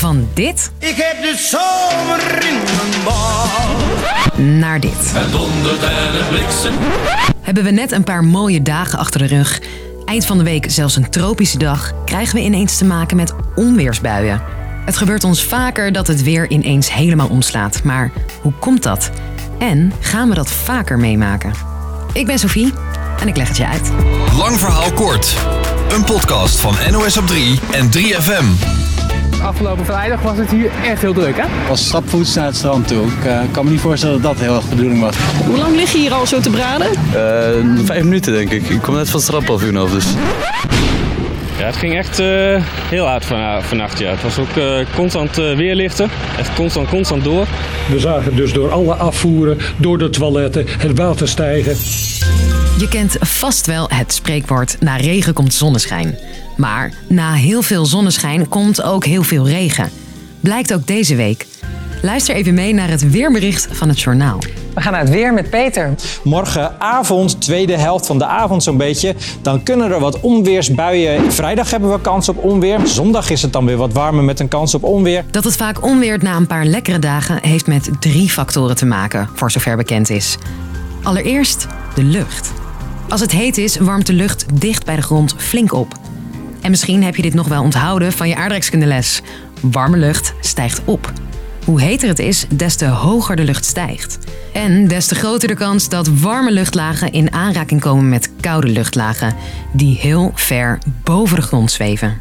Van dit Ik heb de zomer in mijn bal. naar dit. Het dondert en het bliksem. Hebben we net een paar mooie dagen achter de rug. Eind van de week zelfs een tropische dag. Krijgen we ineens te maken met onweersbuien. Het gebeurt ons vaker dat het weer ineens helemaal omslaat. Maar hoe komt dat? En gaan we dat vaker meemaken? Ik ben Sophie en ik leg het je uit. Lang verhaal kort. Een podcast van NOS op 3 en 3FM. Afgelopen vrijdag was het hier echt heel druk, hè? was stapvoets naar het strand toe. Ik eh, kan me niet voorstellen dat dat heel erg de bedoeling was. Hoe lang lig je hier al zo te braden? Eh, vijf minuten denk ik. Ik kom net van het strandpavioen af, dus... Ja, het ging echt eh, heel hard van, vannacht. Ja. Het was ook eh, constant eh, weerlichten. Echt constant, constant door. We zagen dus door alle afvoeren, door de toiletten, het water stijgen. Je kent vast wel het spreekwoord na regen komt zonneschijn. Maar na heel veel zonneschijn komt ook heel veel regen. Blijkt ook deze week. Luister even mee naar het weerbericht van het journaal. We gaan naar het weer met Peter. Morgenavond, tweede helft van de avond zo'n beetje, dan kunnen er wat onweersbuien. Vrijdag hebben we kans op onweer. Zondag is het dan weer wat warmer met een kans op onweer. Dat het vaak onweert na een paar lekkere dagen heeft met drie factoren te maken, voor zover bekend is. Allereerst de lucht. Als het heet is, warmt de lucht dicht bij de grond flink op. En misschien heb je dit nog wel onthouden van je aardrijkskundeles. Warme lucht stijgt op. Hoe heter het is, des te hoger de lucht stijgt. En des te groter de kans dat warme luchtlagen in aanraking komen met koude luchtlagen, die heel ver boven de grond zweven.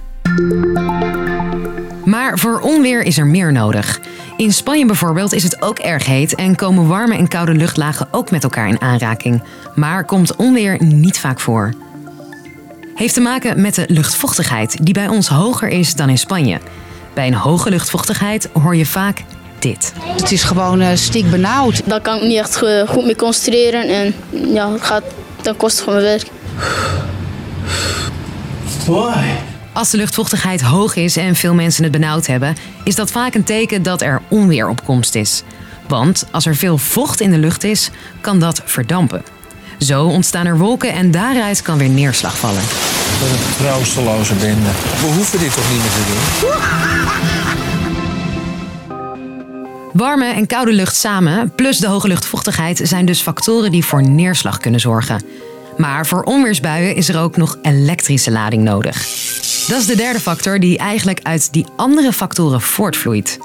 Maar voor onweer is er meer nodig. In Spanje bijvoorbeeld is het ook erg heet en komen warme en koude luchtlagen ook met elkaar in aanraking. Maar komt onweer niet vaak voor. Heeft te maken met de luchtvochtigheid, die bij ons hoger is dan in Spanje. Bij een hoge luchtvochtigheid hoor je vaak dit. Het is gewoon uh, stik benauwd. Daar kan ik niet echt eh, goed mee concentreren en ja, het gaat, dan kost het gewoon mijn werk. Why? Als de luchtvochtigheid hoog is en veel mensen het benauwd hebben, is dat vaak een teken dat er onweer op komst is. Want als er veel vocht in de lucht is, kan dat verdampen. Zo ontstaan er wolken en daaruit kan weer neerslag vallen. Wat een troosteloze bende. We hoeven dit toch niet meer te doen? Warme en koude lucht samen, plus de hoge luchtvochtigheid, zijn dus factoren die voor neerslag kunnen zorgen. Maar voor onweersbuien is er ook nog elektrische lading nodig. Dat is de derde factor die eigenlijk uit die andere factoren voortvloeit.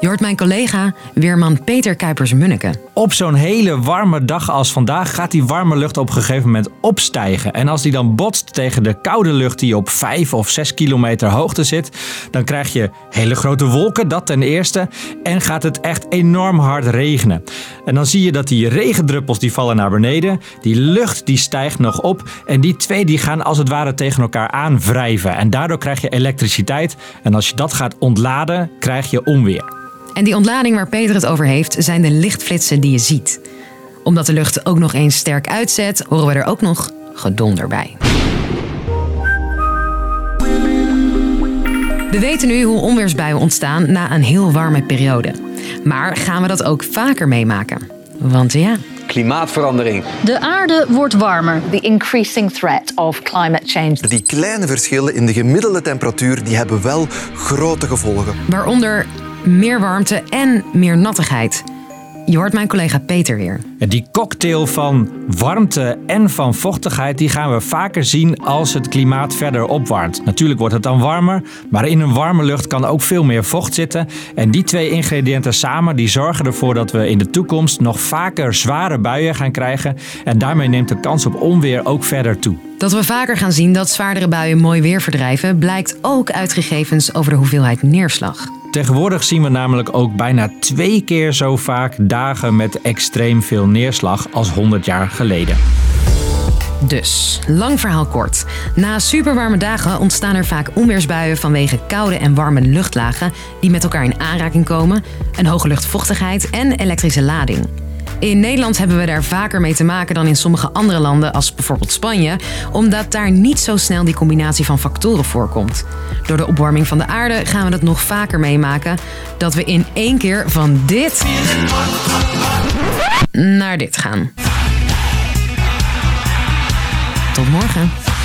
Je hoort mijn collega, weerman Peter Kuipers-Munneke. Op zo'n hele warme dag als vandaag gaat die warme lucht op een gegeven moment opstijgen. En als die dan botst tegen de koude lucht die op 5 of 6 kilometer hoogte zit, dan krijg je hele grote wolken, dat ten eerste. En gaat het echt enorm hard regenen. En dan zie je dat die regendruppels die vallen naar beneden, die lucht die stijgt nog op. En die twee die gaan als het ware tegen elkaar aanwrijven. En daardoor krijg je elektriciteit. En als je dat gaat ontladen, krijg je onweer. En die ontlading waar Peter het over heeft, zijn de lichtflitsen die je ziet. Omdat de lucht ook nog eens sterk uitzet, horen we er ook nog gedonder bij. We weten nu hoe onweersbuien ontstaan na een heel warme periode. Maar gaan we dat ook vaker meemaken? Want ja, Klimaatverandering. De aarde wordt warmer. The increasing threat of climate change. Die kleine verschillen in de gemiddelde temperatuur die hebben wel grote gevolgen. waaronder meer warmte en meer nattigheid. Je hoort mijn collega Peter weer. En die cocktail van warmte en van vochtigheid die gaan we vaker zien als het klimaat verder opwarmt. Natuurlijk wordt het dan warmer, maar in een warme lucht kan ook veel meer vocht zitten. En die twee ingrediënten samen die zorgen ervoor dat we in de toekomst nog vaker zware buien gaan krijgen. En daarmee neemt de kans op onweer ook verder toe. Dat we vaker gaan zien dat zwaardere buien mooi weer verdrijven, blijkt ook uit gegevens over de hoeveelheid neerslag. Tegenwoordig zien we namelijk ook bijna twee keer zo vaak dagen met extreem veel neerslag als 100 jaar geleden. Dus, lang verhaal kort. Na superwarme dagen ontstaan er vaak onweersbuien vanwege koude en warme luchtlagen die met elkaar in aanraking komen, een hoge luchtvochtigheid en elektrische lading. In Nederland hebben we daar vaker mee te maken dan in sommige andere landen, als bijvoorbeeld Spanje, omdat daar niet zo snel die combinatie van factoren voorkomt. Door de opwarming van de aarde gaan we dat nog vaker meemaken, dat we in één keer van dit naar dit gaan. Tot morgen.